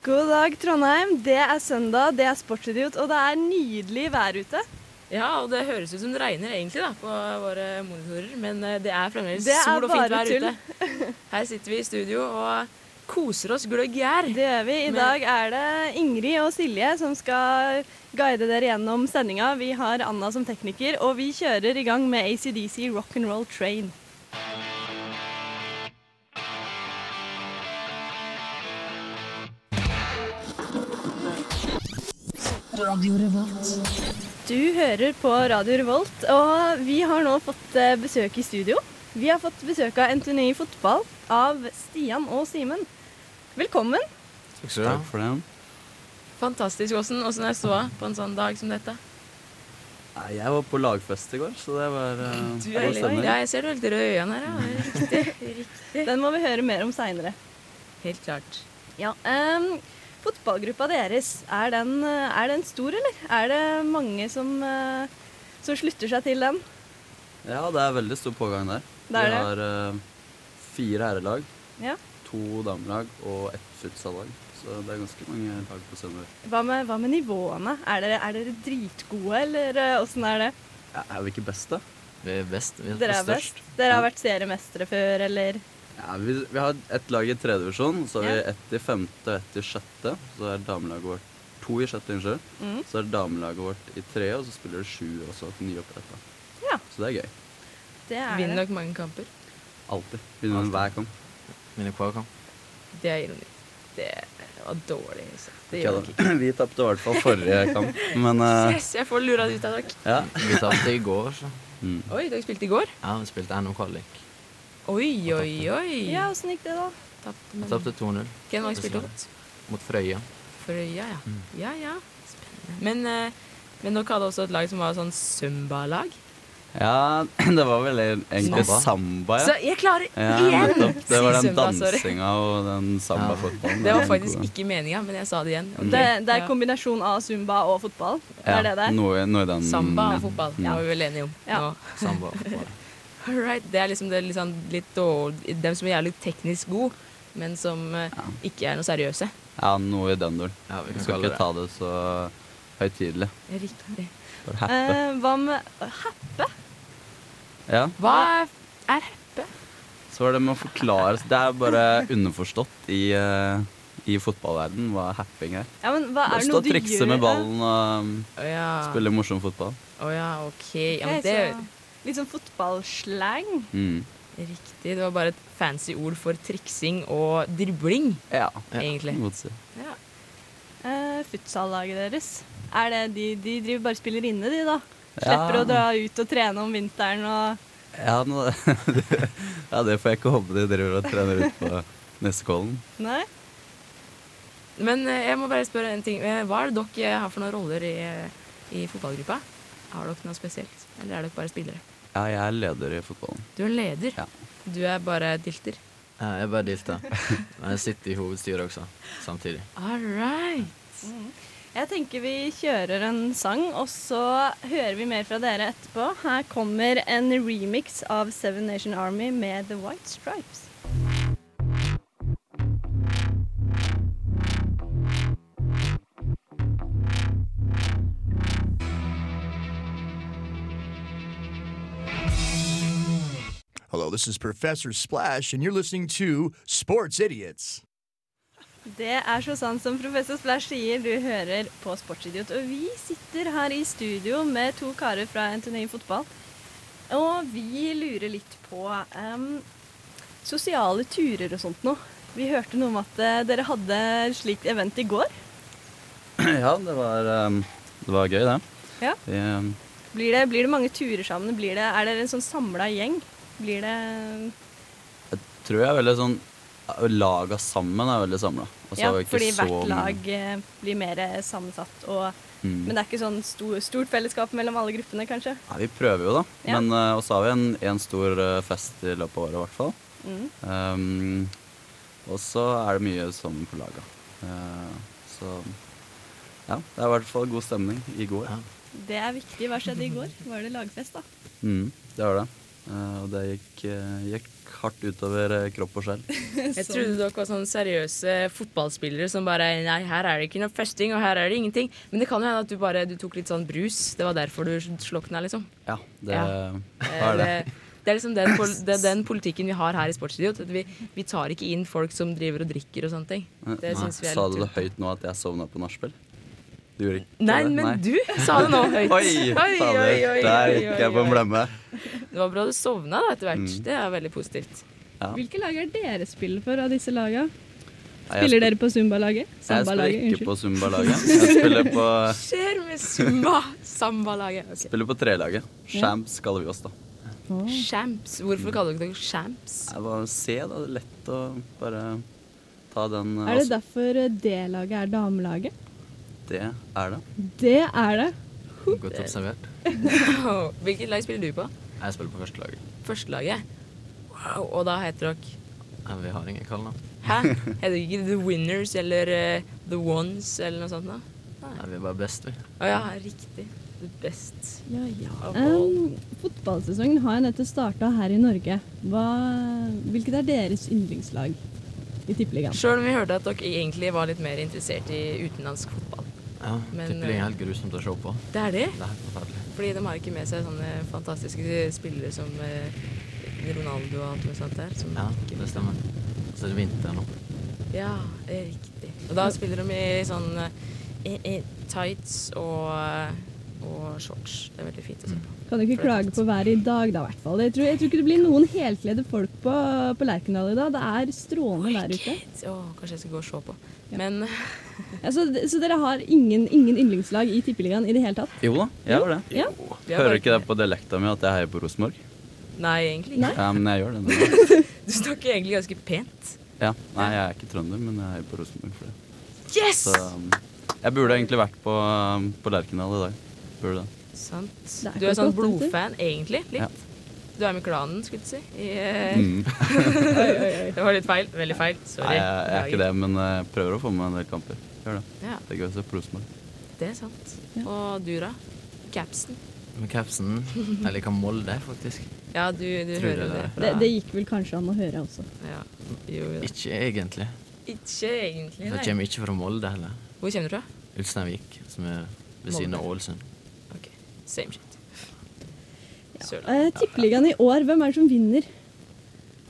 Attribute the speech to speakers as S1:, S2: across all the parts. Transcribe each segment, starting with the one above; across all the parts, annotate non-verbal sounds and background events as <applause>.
S1: God dag, Trondheim. Det er søndag, det er sportsidiot, og det er nydelig vær ute.
S2: Ja, og det høres ut som det regner egentlig da, på våre monitorer, men eh, det er fremdeles
S1: Det er
S2: sol og fint vær
S1: tull.
S2: ute. <laughs> Her sitter vi i studio og koser oss gløgg gjær.
S1: Det gjør vi. I dag er det Ingrid og Silje som skal guide dere gjennom sendinga. Vi har Anna som tekniker, og vi kjører i gang med ACDC Rock'n'Roll Train. Du hører på Radio Revolt, og vi har nå fått eh, besøk i studio. Vi har fått besøk av NTNU i fotball av Stian og Simen. Velkommen.
S3: Takk skal du ha for det.
S2: Fantastisk. Åssen jeg er ståa på en sånn dag som dette?
S3: Nei, jeg var på lagfest i går, så det var uh,
S2: Du er litt, ja, jeg ser du er litt rød i øynene her. Ja. Riktig. riktig.
S1: Den må vi høre mer om seinere.
S2: Helt klart.
S1: Ja, ehm, fotballgruppa deres, er den, er den stor, eller? Er det mange som, eh, som slutter seg til den?
S3: Ja, det er veldig stor pågang der.
S1: Det er
S3: Vi har eh, fire herrelag,
S1: Ja.
S3: to damelag og ett futsallag. Så det er ganske mange lag på Sønderøy.
S1: Hva med, hva med nivåene? Er dere, er dere dritgode, eller eh, åssen er det?
S3: Ja, er vi ikke best, da?
S4: Vi er best. Vi er,
S1: Dere er
S4: størst.
S1: best? Dere har vært seriemestere før, eller?
S3: Ja, vi, vi har ett lag i tredje divisjon, så har vi ett i femte og ett i sjette. Så er damelaget vårt to i sjette, unnskyld.
S1: Mm.
S3: Så er damelaget vårt i tre, og så spiller det sju også, nyoppretta.
S1: Ja.
S3: Så det er gøy.
S1: Det er
S2: Vinner
S1: det.
S2: dere mange kamper?
S3: Alltid. Vinner
S4: Altid.
S3: hver kamp.
S4: Vinner hver kamp.
S2: Det er ironi. Det var dårlig. Så. Det
S3: Ok,
S2: gjør ikke. <clears throat>
S3: Vi tapte i hvert fall forrige <laughs> kamp, men eh,
S2: Yes, jeg får lura det ut av dere.
S3: ja.
S4: Vi tapte i går, så.
S3: Mm.
S2: Oi, dere spilte i går?
S4: Ja, vi spilte NO-kvalik.
S2: Oi, oi, oi.
S1: Ja, åssen gikk det, da?
S2: Tapte,
S4: tapte 2-0
S2: Hvem var det spilte mot?
S4: mot Frøya.
S2: Frøya, ja.
S4: Mm.
S2: Ja, ja. Spennende. Men, eh, men dere hadde også et lag som var sånn Zumba-lag.
S3: ja, <clears throat> det var vel egentlig
S4: Samba.
S3: samba,
S2: Så jeg klarer
S3: ja
S2: igjen
S3: nettopp. Det var den dansinga og den samba-fotballen. Ja.
S2: Det var faktisk ikke meninga, men jeg sa det igjen.
S3: Mm.
S1: Det, det er
S2: Ja.
S1: kombinasjon av zumba og fotball? Det
S3: ja,
S1: er det det er?
S3: Noe, noe i den
S2: Samba og fotball. Det
S3: Ja.
S2: var vi vel enige om
S1: Ja.
S2: nå.
S4: Samba. <laughs>
S2: All right. Det er liksom det sånn, litt dårlig Dem som er jævlig teknisk gode, men som eh,
S3: Ja.
S2: ikke er noe seriøse.
S3: Ja, noe i den duren.
S4: Ja, vi
S3: Vi skal ikke
S4: det.
S3: ta det så høytidelig.
S2: Riktig.
S3: Happe.
S1: Eh, hva med happe?
S3: Ja,
S2: Hva er, happe? heppe?
S3: så var det med å forklare Det er bare underforstått i, eh, i fotballverden hva happing er.
S1: Ja, men hva er det noe
S3: stå
S1: noe
S3: og
S1: du
S3: trikse med ballen og um,
S2: Å ja.
S3: spille morsom fotball.
S2: Å ja, OK. Ja, men det
S1: så Litt sånn fotballslang?
S3: Mm.
S2: Riktig. Det var bare et fancy ord for triksing og dribling,
S3: Ja,
S4: Ja.
S2: egentlig.
S3: si.
S2: Ja.
S1: Eh, Futsallaget deres, er det de, de driver bare spiller inne, de da?
S3: Ja.
S1: Slipper å dra ut og trene om vinteren og
S3: Ja, nå, <laughs> ja, det får jeg ikke håpe de driver og trener ut på Nessekollen.
S1: Nei?
S2: Men eh, jeg må bare spørre en ting. Eh, Hva er det dere har for noen roller i, i fotballgruppa? Har dere noe spesielt, eller er dere bare spillere?
S3: Ja, jeg er leder i fotballen.
S2: Du er leder.
S3: Ja.
S2: Du er bare dilter.
S4: Ja, jeg er bare dilter. Men jeg sitter i hovedstyret også, samtidig.
S2: All right.
S1: Jeg tenker vi kjører en sang, og så hører vi mer fra dere etterpå. Her kommer en remix av Seven Nation Army med The White Stripes.
S5: This is Professor Splash, and you're listening to Sports Idiots.
S1: Det er så sant som professor Splash sier, du hører på Sportsidiot. Og vi sitter her i studio med to karer fra NTNU fotball. Og vi lurer litt på um, sosiale turer og sånt noe. Vi hørte noe om at eh, dere hadde slikt event i går. <clears throat>
S3: Ja, det var, um, det var gøy, det.
S1: Ja.
S3: Vi, um,
S1: Blir det, blir det mange turer sammen? Blir det, er dere en sånn samla gjeng? Blir det Jeg
S3: tror jeg er veldig sånn Laga sammen er veldig samla.
S1: Ja, fordi hvert lag eh, blir mer sammensatt. Og,
S3: Mm.
S1: Men det er ikke sånn stor, stort fellesskap mellom alle gruppene, kanskje?
S3: Nei, vi prøver jo, da.
S1: Ja.
S3: Men uh, også har vi en, en stor eh, fest i løpet av året, i hvert fall.
S1: Mm.
S3: Um, og så er det mye sammen på laga. Uh, så ja, det er i hvert fall god stemning i går.
S4: Ja.
S1: Det er viktig. Hva skjedde i går? Var det lagfest, da?
S3: Mm, det var det. Eh, og det gikk, eh, gikk hardt utover eh, kropp og sjel. <laughs>
S2: Jeg trodde dere var sånne seriøse fotballspillere som bare Nei, her er det ikke noe festing, og her er det ingenting. Men det kan jo hende at du bare du tok litt sånn brus. Det var derfor du slokna, liksom.
S3: Ja, det
S2: Ja. <laughs>
S3: var det.
S2: Det, det er liksom den, det er den politikken vi har her i Sportsidiot. At vi, vi tar ikke inn folk som driver og drikker og sånne ting. Det
S3: Nei,
S2: vi er
S3: Sa du det høyt nå at jeg sovna på nachspiel? Du gjorde ikke
S2: Nei,
S3: det?
S2: men du sa det nå høyt. <laughs>
S3: Oi, oi, Der gikk jeg på en blemme.
S2: Det var bra du sovna da etter hvert.
S3: Mm.
S2: Det er veldig positivt.
S3: Ja.
S1: Hvilke lag er dere spiller for av disse laga?
S3: Nei,
S1: Spiller dere på Zumba-laget?
S3: Jeg spiller
S1: Samba-laget,
S3: ikke på. Zumba-laget. Jeg spiller på,
S2: Skjer med Zumba Samba-laget. Okay.
S3: spiller på trelaget. Champs kaller vi oss, da.
S2: Champs. Hvorfor kaller dere dere champs?
S3: Jeg bare se, da. Det er lett å bare ta den
S1: Er det
S3: altså,
S1: derfor D-laget er damelaget?
S3: Det er det.
S1: Det er det.
S4: Godt observert.
S2: Hvilket lag spiller du på?
S4: Jeg spiller på førstelaget.
S2: Førstelaget. Wow. Og da heter dere
S4: Ja, Vi har ingen kallenavn.
S2: Hæ? Heter dere ikke The Winners eller uh, The Ones eller noe sånt? da?
S4: Nei, vi er bare best, vi.
S2: Å ja, riktig. The best.
S1: Ja, ja. Um, fotballsesongen har nettopp starta her i Norge. Hva, hvilket er deres yndlingslag i Tippeligaen?
S2: Sjøl om vi hørte at dere egentlig var litt mer interessert i utenlandsk fotball.
S4: Ja,
S2: Men,
S4: Tippeligaen
S2: eh,
S4: er helt grusomt å se på.
S2: Det er det?
S4: Det er helt forferdelig.
S2: Fordi de har ikke med seg sånne fantastiske spillere som eh, Ronaldo og alt mulig sånt der. Som
S4: Ja, det stemmer. Så er det vinter nå.
S2: Ja, det riktig. Og da spiller de i sånn eh, i, i tights og, og shorts. Det er veldig fint å se på.
S1: Kan du ikke klage på været i dag, da, i hvert fall. Jeg tror, jeg tror ikke det blir noen helkledde folk på, på Lerkendal i dag. Det er strålende vær ute.
S2: Oh, kanskje jeg skal gå og se på.
S1: Ja.
S2: Men <laughs>
S1: Ja, så, så dere har ingen, ingen yndlingslag i Tippeligaen i det hele tatt?
S3: Jo da, jeg har det.
S1: Ja.
S3: Hører ikke det på dialekta mi at jeg heier på Rosenborg?
S2: Nei, egentlig ikke.
S3: Ja, men jeg gjør det. <laughs>
S2: Du snakker egentlig ganske pent.
S3: Ja, Nei, jeg er ikke trønder, men jeg heier på Rosenborg for det.
S2: Yes!
S3: Så um, jeg burde egentlig vært på, um, på Lerkendal i dag. Burde det.
S2: Sant.
S1: Det er
S2: Du er sånn blodfan, egentlig. Litt.
S3: Ja.
S2: Du er med klanen, skulle du si. I, eh,
S3: Mm. <laughs>
S2: det var litt feil. Veldig feil. Sorry.
S3: Nei, jeg, jeg er ikke det, men jeg prøver å få med en del kamper. Gjør det.
S2: Ja,
S3: Det er gøy å se på
S2: det er sant.
S1: Ja.
S2: Og du, da? Capsen?
S4: Med capsen Jeg liker Molde, faktisk.
S2: Ja, du, du hører
S4: det
S2: det.
S4: det.
S2: Fra,
S1: Det, det gikk vel kanskje an å høre også.
S2: Ja. Jo, jo.
S4: Ikke egentlig.
S2: Ikke egentlig,
S4: Jeg kommer ikke fra Molde heller.
S2: Hvor kommer du fra?
S4: Ulsteinvik, som er ved siden av. Ålesund.
S2: Same shit. Ja.
S1: Eh, Tippeligaen i år, hvem er det som vinner?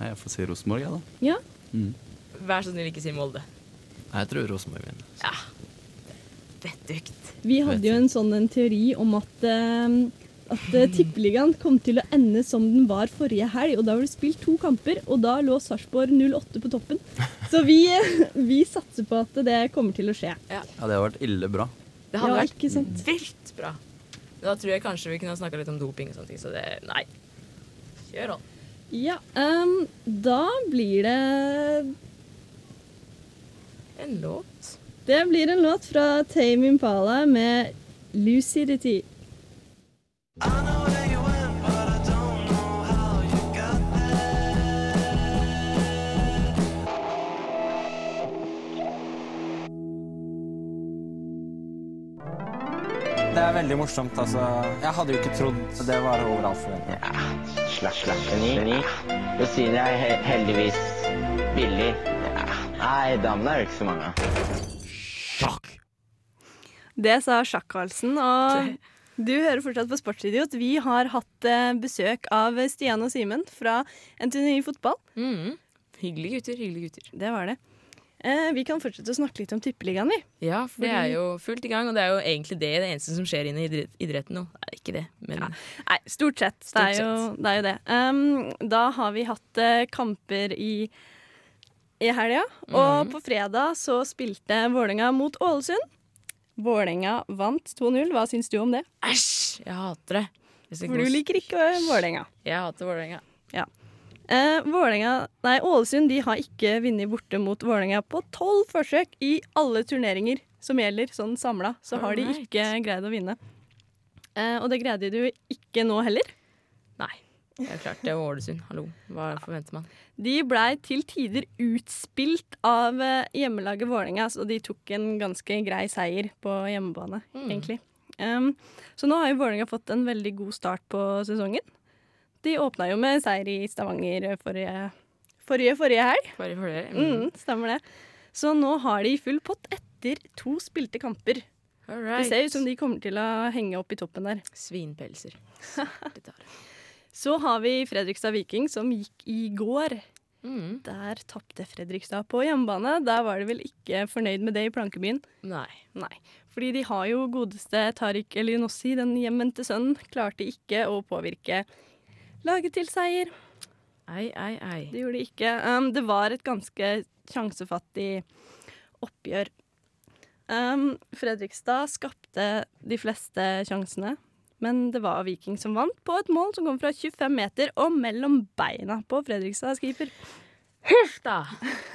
S3: Nei, jeg får si Rosenborg, jeg, da.
S1: Ja,
S3: Mm.
S2: Vær så snill, ikke si Molde.
S4: Jeg tror Rosenborg vinner.
S2: Ja. Vettugt.
S1: Vi hadde jo en sånn en teori om at, uh, at eh, Tippeligaen kom til å ende som den var forrige helg. Og da var det spilt to kamper, og da lå Sarpsborg 08 på toppen. <laughs> Så vi, vi satser på at det kommer til å skje.
S3: Ja, det har vært ille bra.
S2: Det hadde
S1: Ja,
S2: vært vilt bra. Da tror jeg kanskje vi kunne ha snakka litt om doping og sånne ting, så det Nei. Kjør on.
S1: Ja, um, da blir det
S2: En låt.
S1: Det blir en låt fra Tame Impala med 'Lucidity'.
S6: Det er veldig morsomt, altså. Jeg hadde jo ikke trodd det var over all forventning.
S7: Slapp, slappen i. Rosiner er he heldigvis billig. Ja. Nei, damene er det ikke så mange av.
S1: Det sa Sjakk-Karlsen, og du hører fortsatt på Sportsidiot. Vi har hatt eh, besøk av Stian og Simen fra NTNU Fotball.
S2: Mm. Hyggelige gutter, hyggelige gutter.
S1: Det var det. Eh, vi kan fortsette å snakke litt om Tippeligaen, vi.
S2: Ja, for det er jo fullt i gang, og det er jo egentlig det, det eneste som skjer inne i idrett- idretten nå. Er ikke det, men
S1: Nei, stort sett.
S2: Stort
S1: det, er jo,
S2: sett.
S1: det er jo det. Um, da har vi hatt uh, kamper i, i helga, og
S2: Mhm.
S1: på fredag så spilte Vålerenga mot Ålesund. Vålerenga vant 2-0. Hva syns du om det?
S2: æsj! Jeg hater det.
S1: For du liker ikke Vålerenga.
S2: Jeg hater Vålerenga.
S1: Eh, nei, Ålesund de har ikke vunnet borte mot Vålerenga på tolv forsøk i alle turneringer som gjelder, sånn samla. Så har de ikke greid å vinne. Eh, og det greide de jo ikke nå heller.
S2: Nei. Det er klart, det er Ålesund. Hallo. Hva forventer man?
S1: De blei til tider utspilt av eh, hjemmelaget Vålerenga, så de tok en ganske grei seier på hjemmebane,
S2: Mm.
S1: egentlig. Um, så nå har jo Vålerenga fått en veldig god start på sesongen. De åpna jo med seier i Stavanger forrige, forrige, forrige helg.
S2: Forrige forrige.
S1: Mm, stemmer det. Så nå har de full pott etter to spilte kamper.
S2: Alright.
S1: Det ser ut som de kommer til å henge opp i toppen der.
S2: Svinpelser. <laughs>
S1: Så har vi Fredrikstad Viking, som gikk i går.
S2: Mm.
S1: Der tapte Fredrikstad på hjemmebane. Der var de vel ikke fornøyd med det i Plankebyen.
S2: Nei.
S1: Nei. Fordi de har jo godeste Tariq Elionossi, den hjemvendte sønnen, klarte ikke å påvirke laget til seier.
S2: Ei, ei, ei.
S1: Det gjorde de ikke. Um, det var et ganske sjansefattig oppgjør. Um, Fredrikstad skapte de fleste sjansene, men det var Viking som vant på et mål som kom fra 25 meter og mellom beina på Fredrikstads keeper.
S2: Hysj da!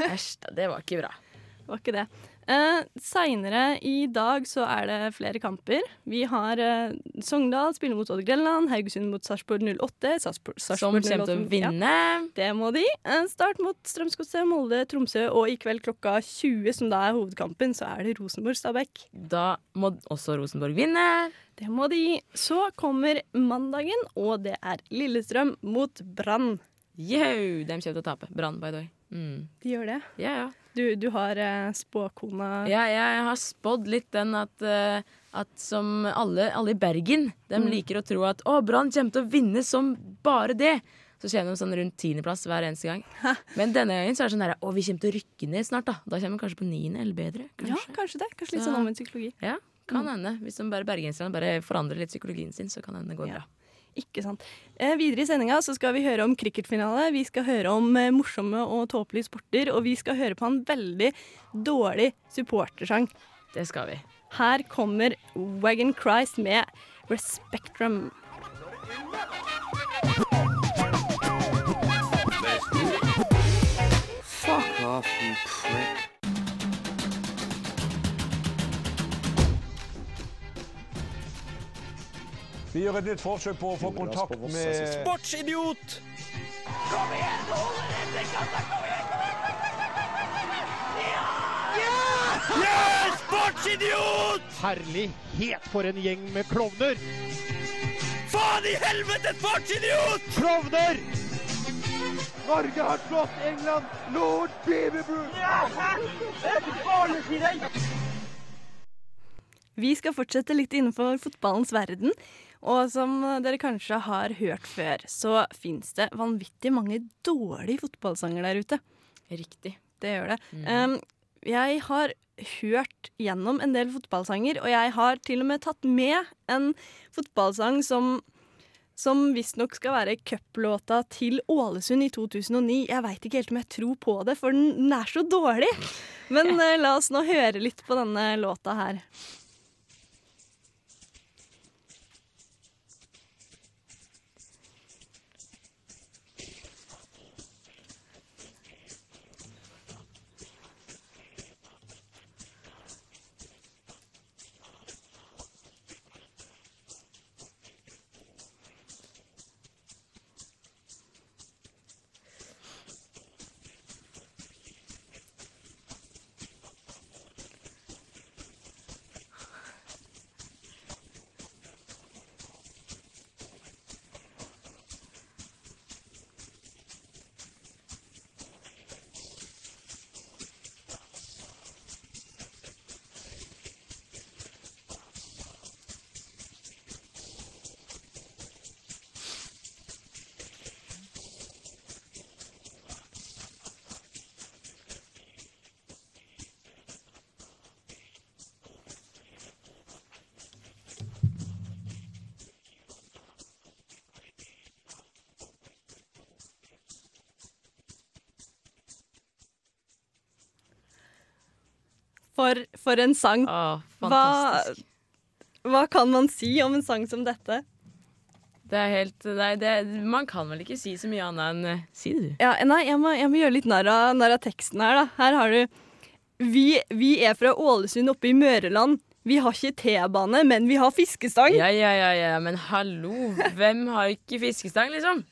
S2: Æsj da, det var ikke bra.
S1: Det var ikke det. Eh, Seinere i dag så er det flere kamper. Vi har eh, Sogndal spiller mot Odd Grenland, Haugesund mot Sarpsborg 08. Sarpsborg,
S2: Som
S1: Sarpsborg
S2: kommer til å vinne.
S1: Ja, det må de. Eh, start mot Strømsgodset, Molde, Tromsø, og i kveld klokka 20, som da er hovedkampen, så er det Rosenborg-Stabæk.
S2: Da må også Rosenborg vinne.
S1: Det må de. Så kommer mandagen, og det er Lillestrøm mot Brann.
S2: Yo, de kommer til å tape. Brann, by the way. Mm.
S1: De gjør det.
S2: Ja, ja.
S1: Du, du har eh, spåkona
S2: Ja, jeg har spådd litt den at, eh, at som alle, alle i Bergen De
S1: Mm.
S2: liker å tro at å, Brann kommer til å vinne som bare det. Så kommer de sånn rundt tiendeplass hver eneste gang. Men denne gangen så er det sånn der, å, vi kommer til å rykke ned snart. Da Da kommer vi kanskje på niende eller bedre.
S1: Ja,
S2: Kanskje.
S1: kanskje det. Kanskje litt
S2: Så-
S1: sånn omvendt psykologi.
S2: Ja, kan hende. Hvis de bare bergenserne bare forandrer litt psykologien sin, så kan hende det
S1: Ja.
S2: bra.
S1: Ikke sant. Eh, videre i sendinga så skal vi høre om cricketfinale, vi skal høre om eh, morsomme og tåpelige sporter, og vi skal høre på en veldig dårlig supportersang.
S2: Det skal vi.
S1: Her kommer Wagon Christ med Respectrum.
S8: Fuck off, you
S9: Vi gjør et nytt forsøk på å få kontakt med
S8: Sportsidiot!
S10: Kom igjen, dette, kassa, kom igjen, kom igjen, Ja!
S8: Ja! Sportsidiot!
S10: Herlighet for en gjeng med klovner!
S8: Faen i helvete, sportsidiot!
S10: Klovner! Norge har slått England! Lord Beaverbrook!
S1: Vi skal fortsette litt innenfor fotballens verden. Og som dere kanskje har hørt før, så fins det vanvittig mange dårlige fotballsanger der ute.
S2: Riktig.
S1: Det gjør det. Um, jeg har hørt gjennom en del fotballsanger, og jeg har til og med tatt med en fotballsang som som visstnok skal være cuplåta til Ålesund i 2009. Jeg veit ikke helt om jeg tror på det, for den, den er så dårlig. Men uh, la oss nå høre litt på denne låta her. For, for en sang. hva,
S2: fantastisk.
S1: hva kan man si om en sang som dette?
S2: Det er helt nei, det, Man kan vel ikke si så mye annet enn eh, Si det, du.
S1: Ja, nei, jeg må, jeg må gjøre litt narr av teksten her, da. Her har du vi, vi er fra Ålesund oppe i Møreland. Vi har ikke T-bane, men vi har fiskestang.
S2: Ja, ja, ja, ja, men hallo. Hvem har ikke fiskestang, liksom?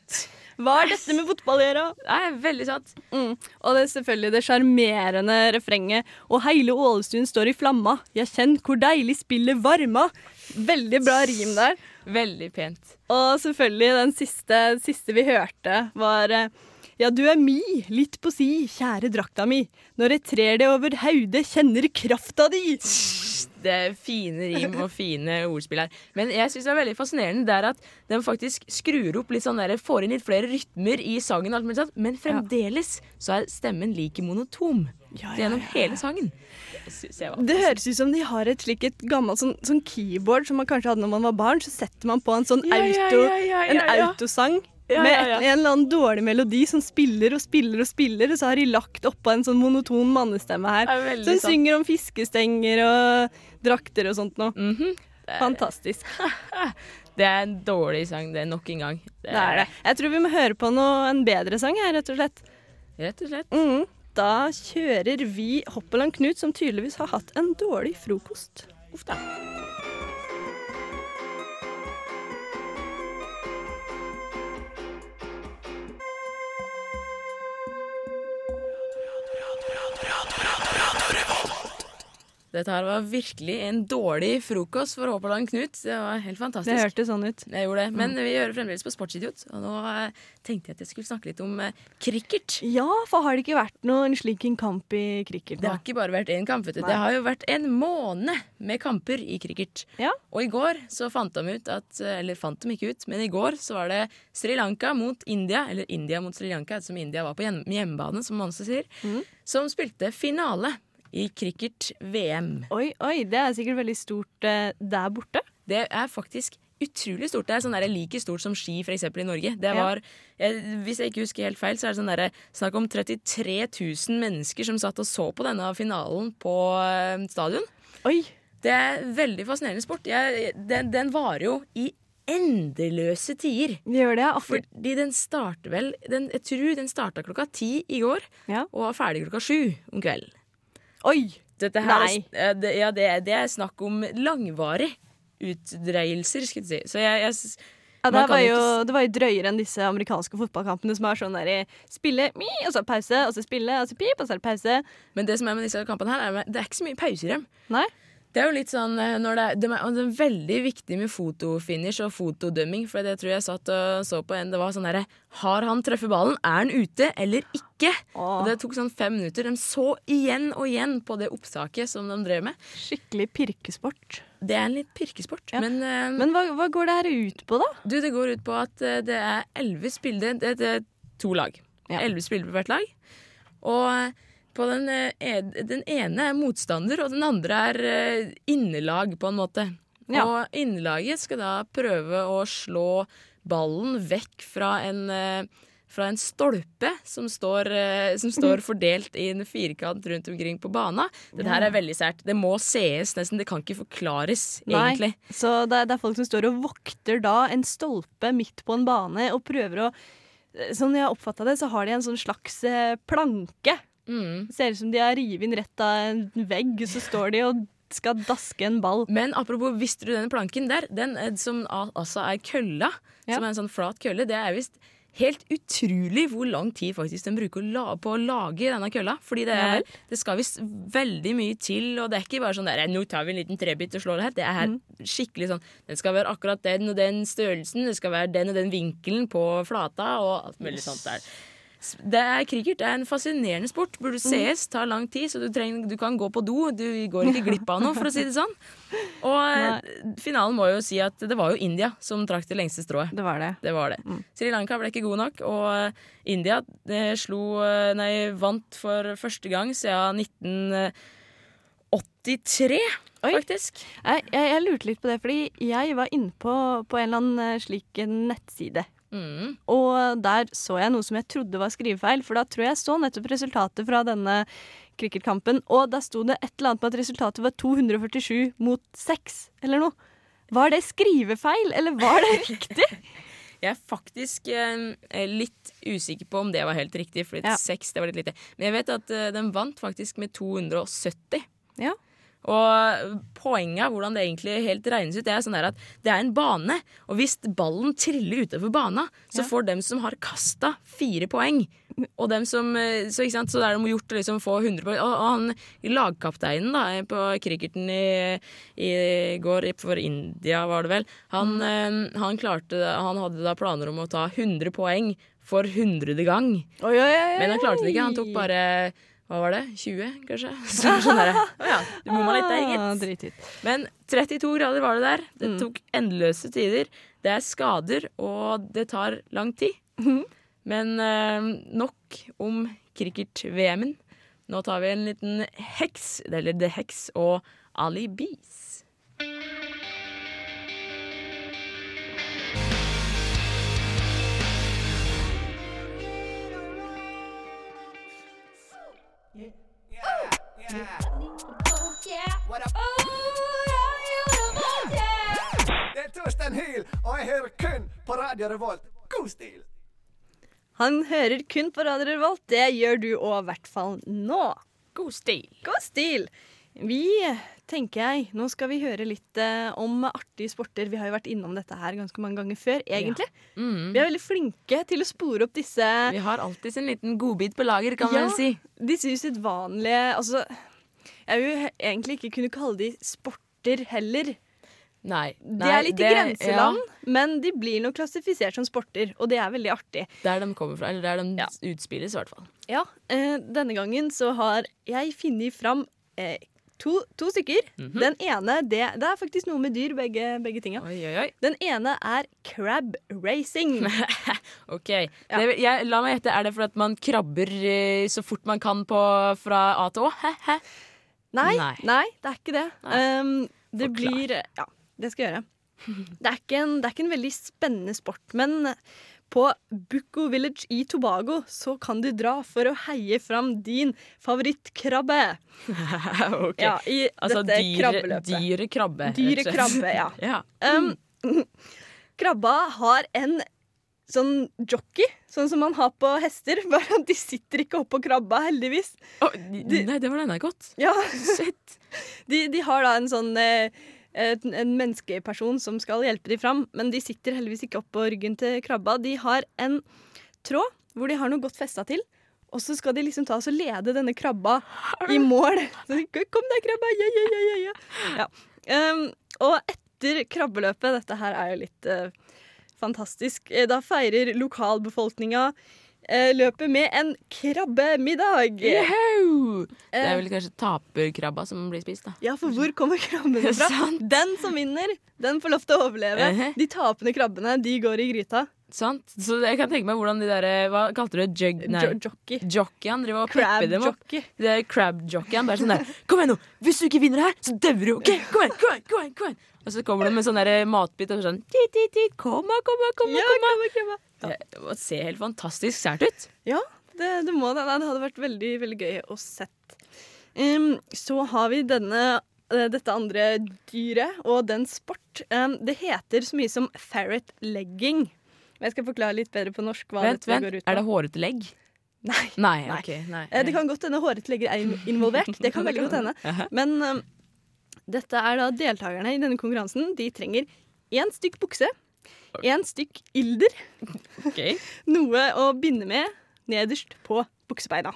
S1: Hva er dette med fotball å gjøre?
S2: Er veldig sant.
S1: Mm. Og det er selvfølgelig det sjarmerende refrenget. Og hele Ålesund står i flamma. Jeg kjenner hvor deilig spillet varma. Veldig bra rim der.
S2: Veldig pent.
S1: Og selvfølgelig den siste, siste vi hørte, var eh, Ja, du er mi, litt på si, kjære drakta mi. Når jeg trer det over haudet, kjenner krafta di.
S2: Det er fine rim og fine ordspill her. Men jeg synes det er veldig fascinerende det er at den faktisk skrur opp litt sånn der, får inn litt flere rytmer i sangen, alt mulig sånt, men fremdeles så er stemmen like monotom gjennom hele sangen. Det
S1: høres ut som de har et slik et gammelt sånn, sånn keyboard som man kanskje hadde når man var barn. Så setter man på en sånn
S2: Ja, ja,
S1: auto,
S2: ja, ja,
S1: en
S2: ja, ja.
S1: autosang
S2: Ja,
S1: med
S2: ja, ja.
S1: en eller annen dårlig melodi som spiller og spiller og spiller, og så har de lagt oppå en sånn monoton mannestemme her.
S2: Det er
S1: Som
S2: sant.
S1: synger om fiskestenger og drakter og sånt noe.
S2: Mhm.
S1: Fantastisk. <laughs>
S2: Det er en dårlig sang, det er nok en gang.
S1: Det er det. Jeg tror vi må høre på noe, en bedre sang her, rett og slett.
S2: Rett og slett.
S1: Mm, Da kjører vi Hoppeland Knut, som tydeligvis har hatt en dårlig frokost.
S2: Uff da. Dette her var virkelig en dårlig frokost for Håperland Knut. Det var helt fantastisk.
S1: Det hørtes sånn ut.
S2: Jeg gjorde det. Men vi gjør det fremdeles på Sportsidiot. Og nå eh, tenkte jeg at jeg skulle snakke litt om eh, cricket.
S1: Ja, for har det ikke vært noen slik en kamp i cricket
S2: Det har ikke bare vært én kamp. vet du.
S1: Nei.
S2: Det har jo vært en måned med kamper i cricket.
S1: Ja.
S2: Og i går så fant de ut at Eller fant de ikke ut, men i går så var det Sri Lanka mot India, eller India mot Sri Lanka, som India var på hjemmebane, som man også sier,
S1: Mm.
S2: som spilte finale i cricket-VM.
S1: Oi, oi, det er sikkert veldig stort eh, der borte.
S2: Det er faktisk utrolig stort. Det er sånn der like stort som ski eksempel i Norge. Det
S1: Ja.
S2: var, jeg, hvis jeg ikke husker helt feil, så er det sånn der, snakk om 33 000 mennesker som satt og så på denne finalen på eh, stadion.
S1: Oi.
S2: Det er veldig fascinerende sport. Jeg, den, den varer jo i endeløse tider.
S1: Gjør det, ja.
S2: Fordi den starter vel den, Jeg tror den starta klokka ti i går,
S1: Ja.
S2: og var ferdig klokka sju om kvelden.
S1: Oi! Nei.
S2: Er, det, ja, det, det er snakk om langvarig utdreielser, skulle jeg si. Så jeg, jeg
S1: Ja, det, var
S2: jo
S1: jo,
S2: ikke
S1: det var jo drøyere enn disse amerikanske fotballkampene som er sånn der i spille, mi, og så pause, og så spille, og så pip, og så er det pause.
S2: Men det som er med disse kampene her, er at det er ikke så mye pauser i dem.
S1: Nei?
S2: Det er jo litt sånn eh, når det er, de er, det er veldig viktig med fotofinish og fotodømming, for det tror jeg satt og så på en. Det var sånn derre Har han truffet ballen? Er han ute eller ikke? Og det tok sånn fem minutter. De så igjen og igjen på det opptaket som de drev med.
S1: Skikkelig pirkesport.
S2: Det er en litt pirkesport.
S1: Ja.
S2: Men, uh,
S1: Men hva, hva går det her ut på, da?
S2: du, det går ut på at eh, det er elleve spillere Det det er to lag. Elleve spillere på hvert lag. Og på den, eh, den ene er motstander, og den andre er eh, innelag, på en måte.
S1: Ja.
S2: Og innelaget skal da prøve å slå ballen vekk fra en, eh, fra en stolpe som står, som står <laughs> fordelt i en firkant rundt omkring på bana. Dette her er veldig sært. Det må sees nesten. Det kan ikke forklares, egentlig. Nei.
S1: Så det er, det er folk som står og vokter da en stolpe midt på en bane og prøver å Sånn jeg har oppfatta det, så har de en sånn slags planke.
S2: Mm.
S1: Ser ut som de har revet inn rett av en vegg, så står de og skal daske en ball.
S2: Men apropos, visste du den planken der? Den eh, som al- altså er kølla,
S1: Ja.
S2: som er en sånn flat kølle, det er visst helt utrolig hvor lang tid faktisk den bruker på å lage denne kølla. Fordi det, er, det skal visst veldig mye til, og det er ikke bare sånn der nå tar vi en liten trebit og slår det her. Det er
S1: Mm.
S2: skikkelig sånn Den skal være akkurat den og den størrelsen, det skal være den og den vinkelen på flata, og alt mulig sånt der. Det er Cricket det er en fascinerende sport. Burde
S1: Mm.
S2: sees, tar lang tid, så du, trenger, du kan gå på do. Du går ikke glipp av noe, for å si det sånn. Og Nei. finalen må jo si at det var jo India som trakk det lengste strået.
S1: Det var det.
S2: Det var det. Sri Lanka ble ikke god nok, og eh, India eh, slo, eh, nei, vant for første gang siden 1983, faktisk.
S1: Jeg, jeg, jeg lurte litt på det, fordi jeg var inne på, på en eller annen eh, slik nettside.
S2: Mm.
S1: Og der så jeg noe som jeg trodde var skrivefeil, for da tror jeg så nettopp resultatet fra denne cricketkampen, og da sto det et eller annet med at resultatet var 247 mot 6, eller noe. Var det skrivefeil, eller var det <laughs> riktig?
S2: Jeg er faktisk eh, litt usikker på om det var helt riktig, fordi
S1: Ja.
S2: 6 det var litt lite. Men jeg vet at eh, den vant faktisk med 270.
S1: Ja.
S2: Og poenget av hvordan det egentlig helt regnes ut, det er sånn at det er en bane. Og hvis ballen triller utover bana, så får dem som har kasta, fire poeng. Og dem som, eh, så, ikke sant? så er det gjort å liksom få 100 poeng. Og, og han lagkapteinen da, på cricketen i, i går for India, var det vel, han, eh, han klarte Han hadde da planer om å ta 100 poeng for hundrede gang.
S1: Oi, oi, oi,
S2: Men han klarte det ikke. Han tok bare hva var det? 20, kanskje? <laughs> Så sånn der, <laughs> oh ja, du bomma litt der,
S1: Ah,
S2: gitt. Men 32 grader var det der. Det
S1: Mm.
S2: tok endeløse tider. Det er skader, og det tar lang tid.
S1: Mhm.
S2: Men eh, nok om cricket-VM-en. Nå tar vi en liten heks, eller The Hex og Ali Bees.
S11: Det er Torstein Hyl, og jeg hører kun på Radio Revolt. God stil!
S1: Han hører kun på Radio Revolt. Det gjør du òg, i hvert fall nå.
S2: God stil.
S1: God stil. Vi, tenker jeg, nå skal vi høre litt eh, om artige sporter. Vi har jo vært innom dette her ganske mange ganger før, egentlig.
S2: Mm.
S1: Vi er veldig flinke til å spore opp disse
S2: Vi har alltid en liten godbit på lager, kan man
S1: Ja,
S2: vel si.
S1: Disse usedvanlige Altså, jeg vil egentlig ikke kunne kalle de sporter heller.
S2: Nei.
S1: De er litt i grenseland,
S2: ja.
S1: men de blir nok klassifisert som sporter, og det er veldig artig.
S2: Der de kommer fra, eller der de utspilles, i hvert fall.
S1: Ja, eh, denne gangen så har jeg funnet fram eh, to, to stykker.
S2: Mhm.
S1: Den ene, det, det er faktisk noe med dyr, begge, begge tinga. Den ene er crab racing. <laughs>
S2: Ok, det, jeg, La meg gjette, er det fordi at man krabber eh, så fort man kan på, fra A til Å?
S1: Nei,
S2: Nei.
S1: nei, det er ikke det. Um, det
S2: Forklar.
S1: blir Ja, det skal jeg gjøre. Det er, en, det er ikke en veldig spennende sport, men på Bucco Village i Tobago så kan du dra for å heie fram din favorittkrabbe. <laughs>
S2: Ok.
S1: Ja, i
S2: Altså
S1: dette
S2: dyre,
S1: krabbeløpet.
S2: dyre krabbe.
S1: Dyre krabbe, ja. <laughs>
S2: ja.
S1: Um, <laughs> krabba har en sånn jockey, sånn som man har på hester, bare at de sitter ikke oppå krabba, heldigvis.
S2: nei, det var denne godt.
S1: Ja. De, de har da en sånn eh, en menneskeperson som skal hjelpe dem fram, men de sitter heldigvis ikke oppå ryggen til krabba. De har en tråd hvor de har noe godt festa til. Og så skal de liksom ta oss og lede denne krabba i <laughs> mål. Så Kom deg, krabba! Ja, ja, ja, ja, ja. ja. Um, og etter krabbeløpet, dette her er jo litt uh, fantastisk, eh, da feirer lokalbefolkninga løpet med en krabbemiddag.
S2: Det
S1: Eh.
S2: er vel kanskje taperkrabba som blir spist, da.
S1: Ja, for hvor kommer krabbene <laughs> fra? Den som vinner, den får lov til å overleve. De tapende krabbene, de går i gryta.
S2: Sant? Så jeg kan tenke meg hvordan de der Hva kalte du det? Jug... Nei.
S1: Jo- jockey.
S2: Jockeyene driver og pepper dem opp.
S1: jockey.
S2: Det er crab jockeyene bare sånn der Kom igjen nå! Hvis du ikke vinner her, så dauer du! OK, kom igjen! Kom igjen! kom igjen, kom igjen Og så kommer de med sånn matbit og sånn Kom, kom, kom, Kom, kom, kom, da, kom, da,
S1: Ja,
S2: det ser helt fantastisk sært ut.
S1: Ja, det, det må det. Det hadde vært veldig, veldig gøy å sett. Um, så har vi denne, eh, dette andre dyret og den sport. Um, det heter så mye som ferret legging. Jeg skal forklare litt bedre på norsk hva
S2: Vent,
S1: dette
S2: vent.
S1: går ut på.
S2: Er det hårete legg?
S1: Nei.
S2: Nei,
S1: Nei.
S2: Okay, Nei.
S1: Eh, Det kan godt hende hårete legger er involvert. Det kan <laughs> veldig godt hende. Men um, dette er da deltakerne i denne konkurransen. De trenger én stykk bukse, én stykk ilder,
S2: Okay. <laughs>
S1: noe å binde med nederst på buksebeina.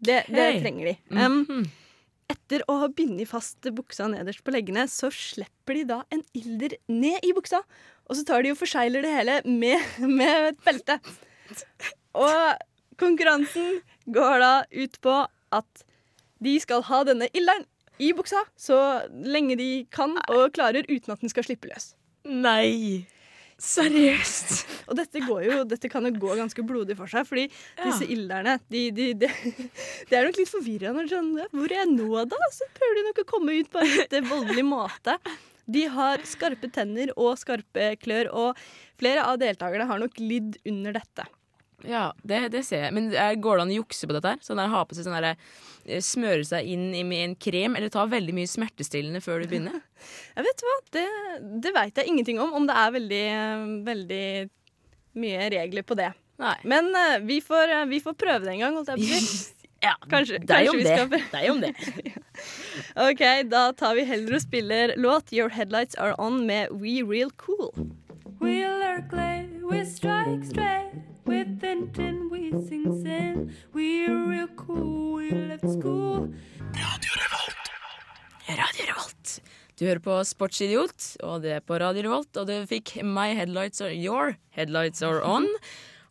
S1: Det, det trenger de. Um,
S2: Mhm.
S1: etter å ha bindet fast buksa nederst på leggene, så slipper de da en ilder ned i buksa. Og så tar de og forsegler det hele med, med et belte. Og konkurransen går da ut på at de skal ha denne ilderen i buksa så lenge de kan og klarer uten at den skal slippe løs.
S2: Nei! Seriøst? <laughs>
S1: Og dette, går jo, dette kan jo gå ganske blodig for seg, fordi disse ilderne de, de, de, Det er nok litt forvirrende. Sånn, hvor er jeg nå, da? Så prøver de nok å komme ut på en litt voldelig måte. De har skarpe tenner og skarpe klør, og flere av deltakerne har nok lidd under dette.
S2: Ja, det, det ser jeg. Men er, går det an å jukse på dette? her? Sånn der, ha på seg sånn der, eh, Smøre seg inn i en krem, eller ta veldig mye smertestillende før du begynner? <laughs>
S1: Jeg vet hva, Det, det veit jeg ingenting om. Om det er veldig, veldig mye regler på det.
S2: Nei.
S1: Men eh, vi, får, eh, vi får prøve det en gang, holdt jeg på å si. <laughs>
S2: Ja,
S1: Kanskje,
S2: deg
S1: kanskje
S2: om
S1: vi
S2: det.
S1: er.
S2: Deg om det. <laughs>
S1: OK, da tar vi heller og spiller låt 'Your Headlights Are On' med We Real Cool.
S12: We lurk late, we strike straight. With intent, we sing sin. We're real cool, we left school.
S2: Radio Revolt. Radio Revolt. Du hører på Sportsidiot, og det er på Radio Revolt. Og du fikk My Headlights Are Your Headlights Are On.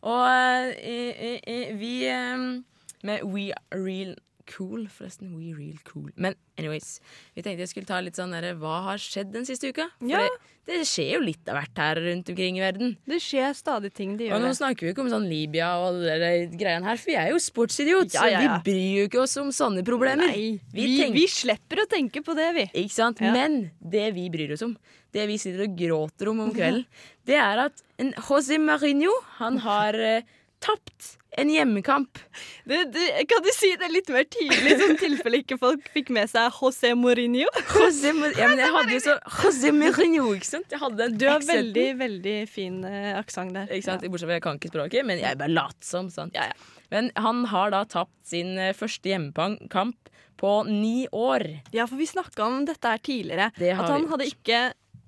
S2: Og i, i, i, vi eh, Med We Are Real Cool, forresten. We Real Cool. Men anyways, vi tenkte jeg skulle ta litt sånn derre Hva har skjedd den siste uka? For
S1: Ja.
S2: det, det skjer jo litt av hvert her rundt omkring i verden.
S1: Det skjer stadig ting.
S2: de
S1: gjør.
S2: Og
S1: nå
S2: snakker vi ikke om sånn Libya og alle de greiene her, for vi er jo sportsidiot,
S1: Ja, ja,
S2: så vi bryr jo ikke oss om sånne problemer.
S1: Nei,
S2: Vi
S1: vi,
S2: tenker-
S1: vi slipper å tenke på det, vi.
S2: Ikke sant? Men det vi bryr oss om, det vi sitter og gråter om om <laughs> kvelden, det er at en José Marinho, han har eh, tapt en hjemmekamp.
S1: Det, det, kan du si det litt mer tydelig, sånn tilfelle ikke folk fikk med seg José Mourinho?
S2: José, ja, men jeg hadde jo så José Mourinho, ikke sant?
S1: Du har veldig, veldig fin uh, aksent der.
S2: Ikke sant? Bortsett fra jeg kan ikke språket, men jeg er bare latsom. Sant? Ja, ja. Men han har da tapt sin eh, første hjemmekamp på ni år.
S1: Ja, for vi snakka om dette her tidligere. At han
S2: vi
S1: hadde ikke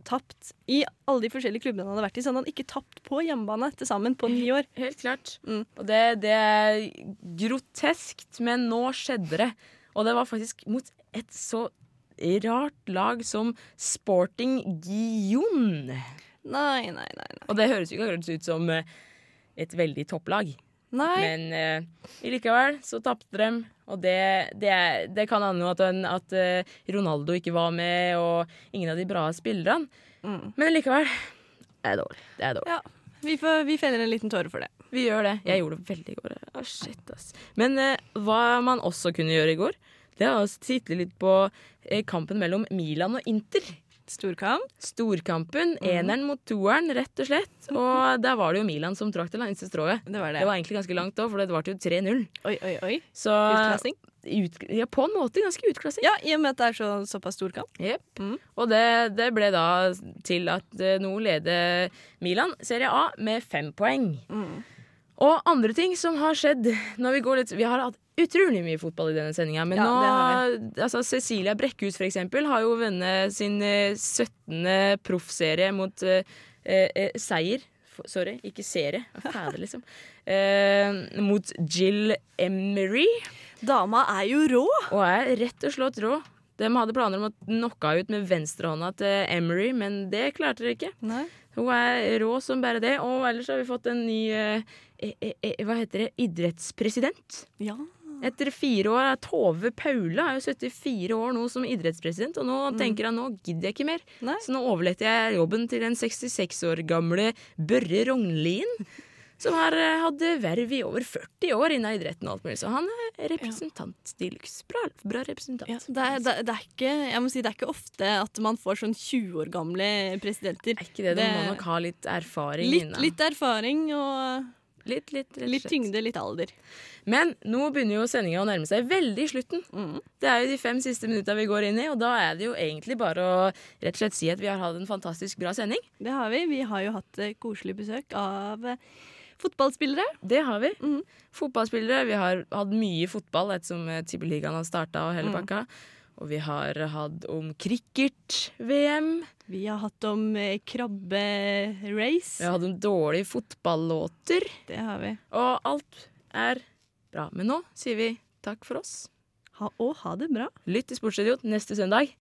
S1: tapt i alle de forskjellige klubbene han hadde vært i. Så han hadde ikke tapt på hjemmebane til sammen på ni år.
S2: Helt klart.
S1: Mm.
S2: Og det, det er groteskt, men nå skjedde det. Og det var faktisk mot et så rart lag som Sporting Gion.
S1: Nei, nei, nei. nei.
S2: Og det høres jo ikke akkurat ut som eh, et veldig topplag.
S1: Nei.
S2: Men uh, likevel så tapte de, og det, det, det kan hende at, at uh, Ronaldo ikke var med, og ingen av de bra spillerne.
S1: Mm.
S2: Men likevel, det er dårlig. Det er dårlig.
S1: Ja, vi, får, vi feller en liten tåre for det.
S2: Vi gjør det. Jeg gjorde det veldig i går. Å, shit, ass. Men uh, hva man også kunne gjøre i går, det er å titte litt på kampen mellom Milan og Inter.
S1: Storkamp.
S2: Storkampen.
S1: Mhm.
S2: Eneren mot toeren, rett og slett. <laughs> Og der var det jo Milan som trakk det lengste strået.
S1: Det var det.
S2: Det var egentlig ganske langt òg, for det varte jo 3-0.
S1: Oi, oi, oi.
S2: Så
S1: Utklassing?
S2: Ut, ja, på en måte ganske utklassing.
S1: Ja, i og med at det er så, såpass storkamp. Mm.
S2: Og det, det ble da til at eh, nå leder Milan Serie A med fem poeng.
S1: Mm.
S2: Og andre ting som har skjedd når Vi går litt Vi har hatt utrolig mye fotball i denne sendinga, men
S1: Ja,
S2: nå altså Cecilia Brekkhus for eksempel har jo vunnet sin eh, 17. proffserie mot eh, eh, seier. Sorry, ikke serie. Fader, <laughs> liksom. Eh, mot Jill Emery.
S1: Dama er jo rå!
S2: Og er rett og slett rå. De hadde planer om å knocke ut med venstrehånda til Emery, men det klarte de ikke.
S1: Nei.
S2: Hun er rå som bare det. Og ellers har vi fått en ny eh, eh, eh, hva heter det, idrettspresident.
S1: Ja.
S2: Etter fire år er Tove Paula er jo 74 år nå som idrettspresident, og nå tenker han nå gidder jeg ikke mer.
S1: Nei.
S2: Så nå overlater jeg jobben til den 66 år gamle Børre Rognlien. Som har eh, hatt verv i over 40 år innen idretten og alt mulig. Så han er representant de luxe. Bra, bra representant.
S1: Ja, det, er, det, det, er ikke, jeg må si, det er ikke ofte at man får sånn 20 år gamle presidenter.
S2: Er ikke det, Du må nok ha litt erfaring
S1: litt,
S2: innan.
S1: litt erfaring og
S2: Litt, litt,
S1: litt,
S2: litt
S1: tyngde, litt alder.
S2: Men nå begynner jo sendinga å nærme seg veldig slutten.
S1: Mm.
S2: Det er jo de fem siste minutta vi går inn i, og da er det jo egentlig bare å rett og slett si at vi har hatt en fantastisk bra sending.
S1: Det har vi. Vi har jo hatt eh, koselig besøk av eh, fotballspillere.
S2: Det har vi.
S1: Mm.
S2: Fotballspillere. Vi har hatt mye fotball ettersom eh, Tippeligaen har starta og hele
S1: Mm.
S2: Og vi har hatt om cricket-VM.
S1: Vi har hatt om eh, krabberace.
S2: Vi har hatt om dårlige fotballåter.
S1: Det har vi.
S2: Og alt er bra. Men nå sier vi takk for oss.
S1: Ha, og ha det bra.
S2: Lytt til Sportsidiot neste søndag.